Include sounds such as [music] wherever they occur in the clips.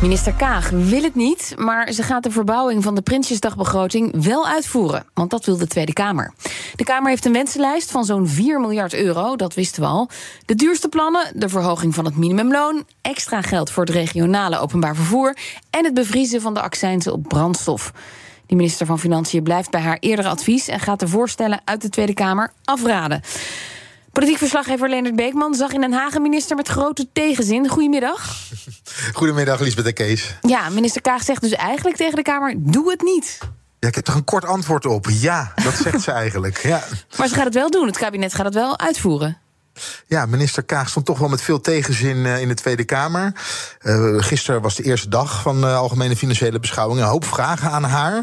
Minister Kaag wil het niet, maar ze gaat de verbouwing van de Prinsjesdagbegroting wel uitvoeren. Want dat wil de Tweede Kamer. De Kamer heeft een wensenlijst van zo'n 4 miljard euro, dat wisten we al. De duurste plannen, de verhoging van het minimumloon, extra geld voor het regionale openbaar vervoer en het bevriezen van de accijnzen op brandstof. De minister van Financiën blijft bij haar eerdere advies en gaat de voorstellen uit de Tweede Kamer afraden. Politiek verslaggever Leonard Beekman zag in Den Haag een minister met grote tegenzin. Goedemiddag. [laughs] Goedemiddag, Lisbeth en Kees. Ja, minister Kaag zegt dus eigenlijk tegen de Kamer: doe het niet. Ja, ik heb toch een kort antwoord op. Ja, dat [laughs] zegt ze eigenlijk. Ja. Maar ze gaat het wel doen. Het kabinet gaat het wel uitvoeren. Ja, minister Kaag stond toch wel met veel tegenzin uh, in de Tweede Kamer. Uh, gisteren was de eerste dag van de Algemene Financiële Beschouwing. Een hoop vragen aan haar.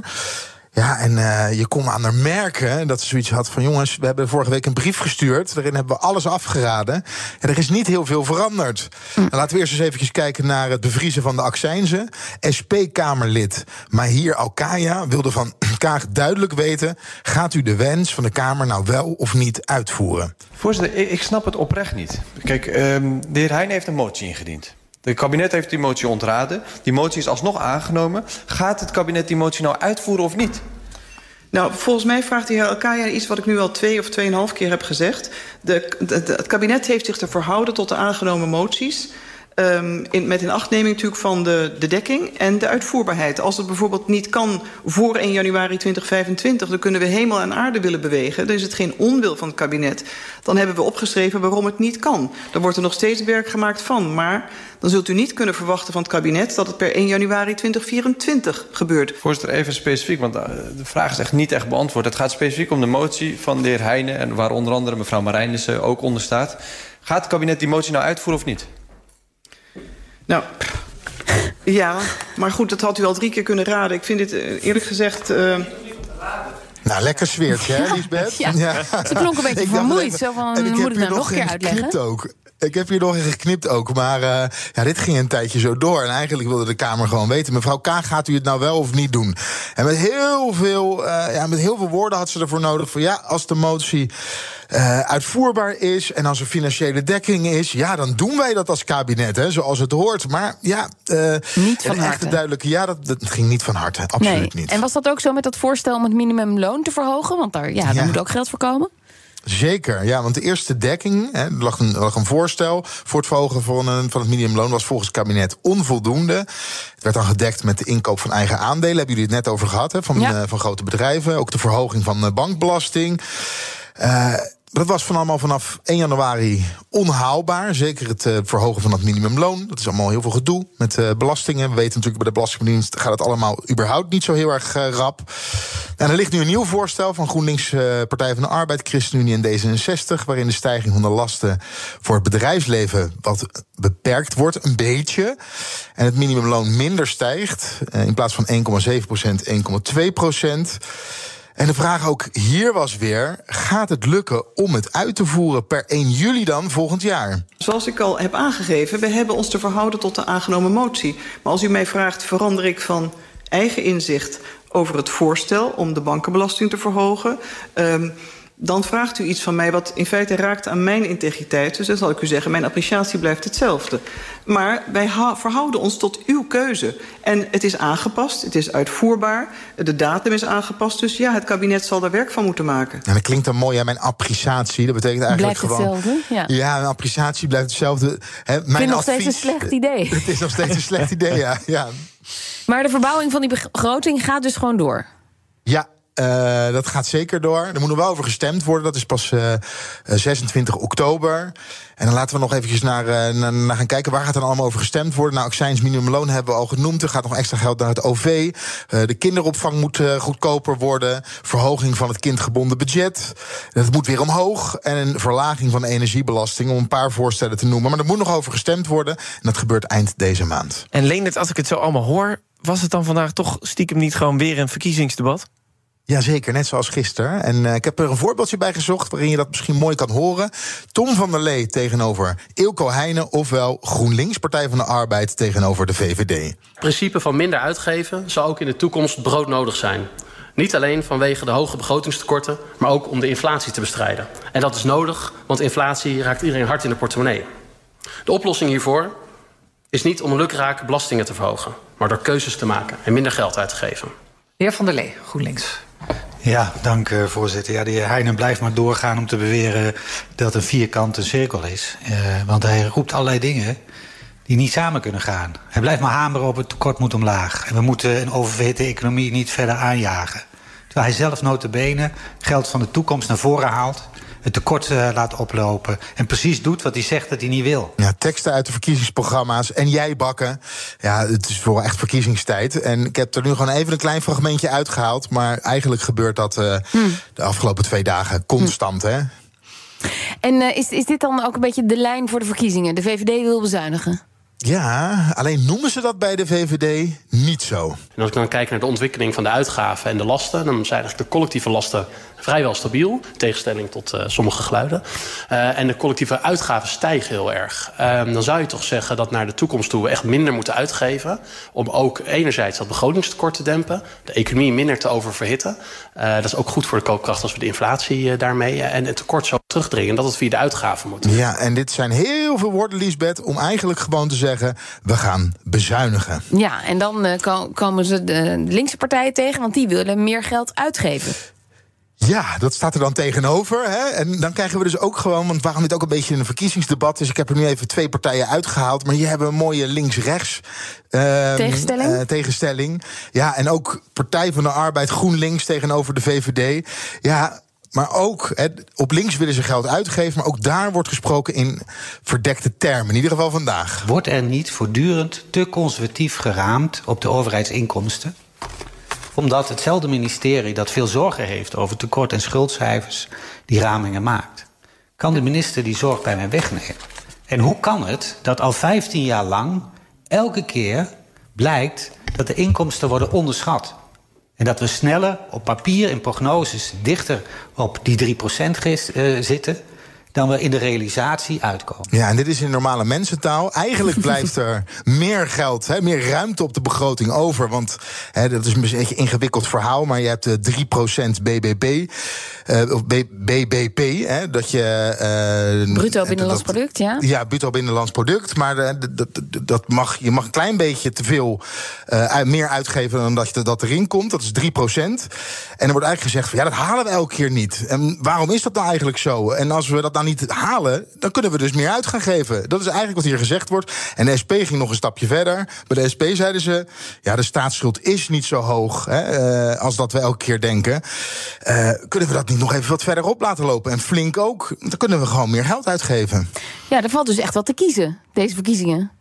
Ja, en uh, je kon aan haar merken dat ze zoiets had van... jongens, we hebben vorige week een brief gestuurd. Daarin hebben we alles afgeraden. En er is niet heel veel veranderd. Hm. Nou, laten we eerst eens even kijken naar het bevriezen van de accijnzen. SP-Kamerlid Mahir Alkaya wilde van [clears throat] Kaag duidelijk weten... gaat u de wens van de Kamer nou wel of niet uitvoeren? Voorzitter, ik snap het oprecht niet. Kijk, um, de heer Heijn heeft een motie ingediend. Het kabinet heeft die motie ontraden. Die motie is alsnog aangenomen. Gaat het kabinet die motie nou uitvoeren of niet? Nou, volgens mij vraagt de heer Alkaya iets wat ik nu al twee of tweeënhalf keer heb gezegd. De, het kabinet heeft zich te verhouden tot de aangenomen moties. Um, in, met inachtneming natuurlijk van de, de dekking en de uitvoerbaarheid. Als het bijvoorbeeld niet kan voor 1 januari 2025... dan kunnen we hemel en aarde willen bewegen. Dan is het geen onwil van het kabinet. Dan hebben we opgeschreven waarom het niet kan. Dan wordt er nog steeds werk gemaakt van. Maar dan zult u niet kunnen verwachten van het kabinet... dat het per 1 januari 2024 gebeurt. Voorzitter, even specifiek, want de vraag is echt niet echt beantwoord. Het gaat specifiek om de motie van de heer Heijnen... en waar onder andere mevrouw Marijnissen ook onder staat. Gaat het kabinet die motie nou uitvoeren of niet? Nou, ja, maar goed, dat had u al drie keer kunnen raden. Ik vind dit eerlijk gezegd... Uh... Nou, lekker zweertje, hè, Lisbeth? ja. ja. Ze klonk een beetje vermoeid. Zo van, moet ik nou nog een keer uitleggen? Ook. Ik heb hier nog geknipt ook. Maar uh, ja, dit ging een tijdje zo door. En eigenlijk wilde de Kamer gewoon weten... mevrouw K, gaat u het nou wel of niet doen? En met heel veel, uh, ja, met heel veel woorden had ze ervoor nodig... van ja, als de motie uh, uitvoerbaar is en als er financiële dekking is... ja, dan doen wij dat als kabinet, hè, zoals het hoort. Maar ja, niet van een echte duidelijke... ja, dat, dat ging niet van harte, absoluut nee. niet. En was dat ook zo met dat voorstel om het minimumloon te verhogen? Want daar, ja, daar ja. moet ook geld voor komen. Zeker, ja, want de eerste dekking, hè, er, lag een, lag een voorstel voor het verhogen van, een, van het minimumloon, was volgens het kabinet onvoldoende. Het werd dan gedekt met de inkoop van eigen aandelen, hebben jullie het net over gehad, hè, van, ja. uh, van grote bedrijven. Ook de verhoging van de bankbelasting. Uh, dat was van allemaal vanaf 1 januari onhaalbaar. Zeker het uh, verhogen van het minimumloon. Dat is allemaal heel veel gedoe met uh, belastingen. We weten natuurlijk bij de Belastingdienst gaat het allemaal überhaupt niet zo heel erg uh, rap. En er ligt nu een nieuw voorstel van GroenLinks, Partij van de Arbeid, ChristenUnie en D66, waarin de stijging van de lasten voor het bedrijfsleven wat beperkt wordt, een beetje. En het minimumloon minder stijgt. in plaats van 1,7% 1,2 en de vraag ook hier was weer: gaat het lukken om het uit te voeren per 1 juli dan volgend jaar? Zoals ik al heb aangegeven, we hebben ons te verhouden tot de aangenomen motie. Maar als u mij vraagt, verander ik van eigen inzicht over het voorstel om de bankenbelasting te verhogen. Um, dan vraagt u iets van mij wat in feite raakt aan mijn integriteit. Dus dan zal ik u zeggen, mijn appreciatie blijft hetzelfde. Maar wij verhouden ons tot uw keuze. En het is aangepast, het is uitvoerbaar, de datum is aangepast. Dus ja, het kabinet zal daar werk van moeten maken. En dat klinkt dan mooi, ja, mijn appreciatie. Dat betekent eigenlijk blijft gewoon... hetzelfde, ja. Ja, mijn appreciatie blijft hetzelfde. He, mijn vind nog advies, steeds een slecht idee. [laughs] Het is nog steeds een slecht idee, ja. ja. Maar de verbouwing van die begroting gaat dus gewoon door? Ja, Uh, dat gaat zeker door. Er moet nog wel over gestemd worden. Dat is pas uh, 26 oktober. En dan laten we nog eventjes naar, naar, gaan kijken. Waar gaat dan allemaal over gestemd worden? Nou, accijns minimumloon hebben we al genoemd. Er gaat nog extra geld naar het OV. De kinderopvang moet goedkoper worden. Verhoging van het kindgebonden budget. Dat moet weer omhoog. En een verlaging van de energiebelasting. Om een paar voorstellen te noemen. Maar er moet nog over gestemd worden. En dat gebeurt eind deze maand. En Leendert, als ik het zo allemaal hoor... was het dan vandaag toch stiekem niet gewoon weer een verkiezingsdebat? Jazeker, net zoals gisteren. En uh, ik heb er een voorbeeldje bij gezocht waarin je dat misschien mooi kan horen. Tom van der Lee tegenover Ilko Heijnen, ofwel GroenLinks, Partij van de Arbeid tegenover de VVD. Het principe van minder uitgeven zal ook in de toekomst broodnodig zijn. Niet alleen vanwege de hoge begrotingstekorten, maar ook om de inflatie te bestrijden. En dat is nodig, want inflatie raakt iedereen hard in de portemonnee. De oplossing hiervoor is niet om lukraak belastingen te verhogen, maar door keuzes te maken en minder geld uit te geven. De heer Van der Lee, GroenLinks. Ja, dank uh, voorzitter. Ja, de heer Heijnen blijft maar doorgaan om te beweren dat een vierkant een cirkel is. Uh, want hij roept allerlei dingen die niet samen kunnen gaan. Hij blijft maar hameren op het tekort moet omlaag. En we moeten een oververhitte economie niet verder aanjagen. Terwijl hij zelf notabene geld van de toekomst naar voren haalt het tekort uh, laat oplopen. En precies doet wat hij zegt dat hij niet wil. Ja, teksten uit de verkiezingsprogramma's. En jij bakken. Ja, het is voor echt verkiezingstijd. En ik heb er nu gewoon even een klein fragmentje uitgehaald. Maar eigenlijk gebeurt dat uh, hmm. de afgelopen twee dagen constant, hmm. hè? En uh, is, is dit dan ook een beetje de lijn voor de verkiezingen? De VVD wil bezuinigen? Ja, alleen noemen ze dat bij de VVD niet zo. En als ik dan kijk naar de ontwikkeling van de uitgaven en de lasten, dan zijn eigenlijk de collectieve lasten vrijwel stabiel, in tegenstelling tot uh, sommige geluiden. Uh, en de collectieve uitgaven stijgen heel erg. Uh, dan zou je toch zeggen dat naar de toekomst toe we echt minder moeten uitgeven. Om ook enerzijds dat begrotingstekort te dempen, de economie minder te oververhitten. Uh, dat is ook goed voor de koopkracht als we de inflatie daarmee en het tekort zo terugdringen. Dat het via de uitgaven moet. Ja, en dit zijn heel veel woorden, Liesbeth, om eigenlijk gewoon te zeggen: we gaan bezuinigen. Ja, en dan komen ze de linkse partijen tegen, want die willen meer geld uitgeven. Ja, dat staat er dan tegenover. Hè? En dan krijgen we dus ook gewoon, want waarom dit ook een beetje een verkiezingsdebat is. Ik heb er nu even twee partijen uitgehaald, maar die hebben een mooie links-rechts uh, tegenstelling. Uh, tegenstelling. Ja, en ook Partij van de Arbeid, GroenLinks tegenover de VVD. Ja, maar ook he, op links willen ze geld uitgeven, maar ook daar wordt gesproken in verdekte termen. In ieder geval vandaag. Wordt er niet voortdurend te conservatief geraamd op de overheidsinkomsten? Omdat hetzelfde ministerie dat veel zorgen heeft over tekort- en schuldcijfers, die ramingen maakt. Kan de minister die zorg bij mij wegnemen? En hoe kan het dat al 15 jaar lang elke keer blijkt dat de inkomsten worden onderschat? En dat we sneller op papier in prognoses dichter op die 3% uh, zitten dan we in de realisatie uitkomen. Ja, en dit is in normale mensentaal. Eigenlijk [laughs] blijft er meer geld, hè, meer ruimte op de begroting over. Want hè, dat is een beetje een ingewikkeld verhaal, maar je hebt de 3% BBP. Uh, of BBP, hè, dat je. Uh, bruto binnenlands product, ja? Ja, bruto binnenlands product. Maar uh, dat, dat mag, je mag een klein beetje te veel uh, meer uitgeven dan dat, je, dat erin komt. Dat is 3%. En er wordt eigenlijk gezegd: van, ja, dat halen we elke keer niet. En waarom is dat nou eigenlijk zo? En als we dat nou niet halen, dan kunnen we dus meer uit gaan geven. Dat is eigenlijk wat hier gezegd wordt. En de SP ging nog een stapje verder. Bij de SP zeiden ze: ja, de staatsschuld is niet zo hoog hè, als dat we elke keer denken. kunnen we dat niet? nog even wat verder op laten lopen. En flink ook. Dan kunnen we gewoon meer geld uitgeven. Ja, er valt dus echt wat te kiezen, deze verkiezingen.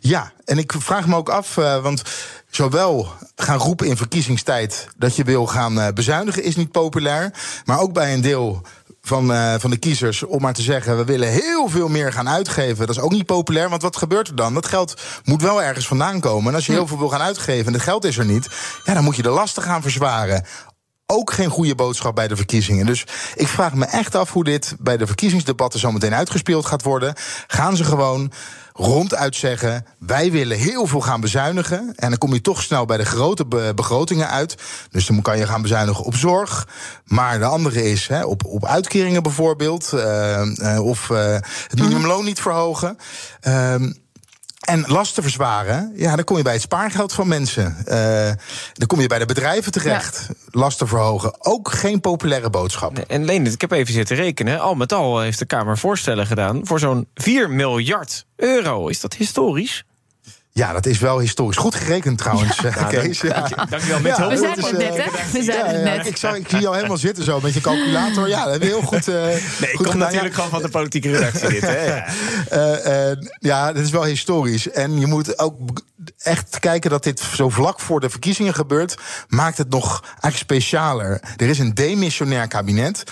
Ja, en ik vraag me ook af, uh, want zowel gaan roepen in verkiezingstijd dat je wil gaan bezuinigen is niet populair, maar ook bij een deel van, uh, van de kiezers om maar te zeggen: we willen heel veel meer gaan uitgeven. Dat is ook niet populair, want wat gebeurt er dan? Dat geld moet wel ergens vandaan komen. En als je heel veel wil gaan uitgeven en het geld is er niet, ja, dan moet je de lasten gaan verzwaren ook geen goede boodschap bij de verkiezingen. Dus ik vraag me echt af hoe dit bij de verkiezingsdebatten zo meteen uitgespeeld gaat worden. Gaan ze gewoon ronduit zeggen: wij willen heel veel gaan bezuinigen. En dan kom je toch snel bij de grote begrotingen uit. Dus dan kan je gaan bezuinigen op zorg. Maar de andere is hè, op, op uitkeringen bijvoorbeeld. Uh, uh, of uh, het minimumloon niet verhogen. Ehm, en lasten verzwaren, ja, dan kom je bij het spaargeld van mensen. Uh, dan kom je bij de bedrijven terecht. Ja. Lasten verhogen. Ook geen populaire boodschap. En Leendert, ik heb even zitten rekenen. Al met al heeft de Kamer voorstellen gedaan voor zo'n 4 miljard euro. Is dat historisch? Ja, dat is wel historisch. Goed gerekend trouwens, ja. Kees. Ja. Dank, dank je wel. Met ja, we zijn het net, hè? We zijn het net. Ik, zou, ik zie jou helemaal zitten zo met je calculator. Ja, dat heb je heel goed uh, Nee, goed ik kom natuurlijk gewoon van de politieke redactie dit, hè? [laughs] Ja. Uh, ja, dat is wel historisch. En je moet ook echt kijken dat dit zo vlak voor de verkiezingen gebeurt... maakt het nog eigenlijk specialer. Er is een demissionair kabinet...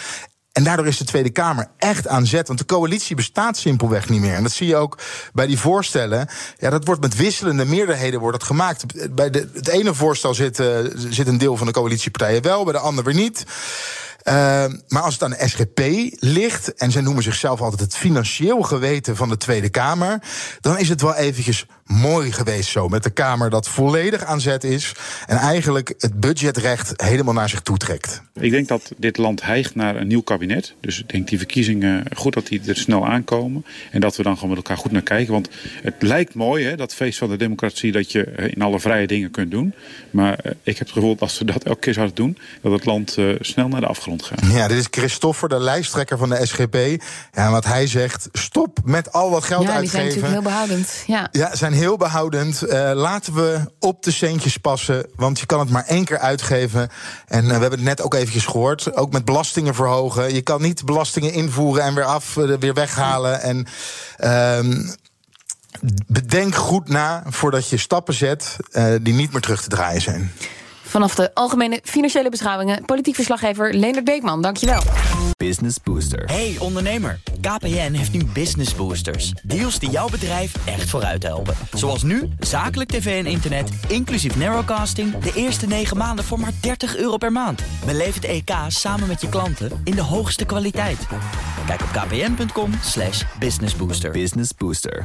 En daardoor is de Tweede Kamer echt aan zet. Want de coalitie bestaat simpelweg niet meer. En dat zie je ook bij die voorstellen. Ja, dat wordt met wisselende meerderheden wordt het gemaakt. Bij de, het ene voorstel zit, uh, zit een deel van de coalitiepartijen wel, bij de andere weer niet. Uh, maar als het aan de SGP ligt, en zij noemen zichzelf altijd het financieel geweten van de Tweede Kamer, dan is het wel eventjes mooi geweest zo. Met de Kamer dat volledig aan zet is en eigenlijk het budgetrecht helemaal naar zich toe trekt. Ik denk dat dit land hijgt naar een nieuw kabinet. Dus ik denk die verkiezingen goed dat die er snel aankomen. En dat we dan gewoon met elkaar goed naar kijken. Want het lijkt mooi, hè, dat feest van de democratie, dat je in alle vrije dingen kunt doen. Maar ik heb het gevoel dat als we dat elke keer zouden doen, dat het land snel naar de Ja, dit is Christopher, de lijsttrekker van de SGP. Ja, wat hij zegt, stop met al dat geld ja, uitgeven. Ja, die zijn natuurlijk heel behoudend. Ja, ja zijn heel behoudend. Uh, laten we op de centjes passen, want je kan het maar één keer uitgeven. En uh, we hebben het net ook eventjes gehoord, ook met belastingen verhogen. Je kan niet belastingen invoeren en weer af, uh, weer weghalen. En ehm, bedenk goed na voordat je stappen zet die niet meer terug te draaien zijn. Vanaf de Algemene Financiële Beschouwingen, politiek verslaggever Leonard Beekman. Dankjewel. Business Booster. Hey ondernemer, KPN heeft nu Business Boosters. Deals die jouw bedrijf echt vooruit helpen. Zoals nu, zakelijk tv en internet, inclusief narrowcasting... de eerste 9 maanden voor maar 30 euro per maand. Beleef het EK samen met je klanten in de hoogste kwaliteit. Kijk op kpn.com businessbooster. Business Booster.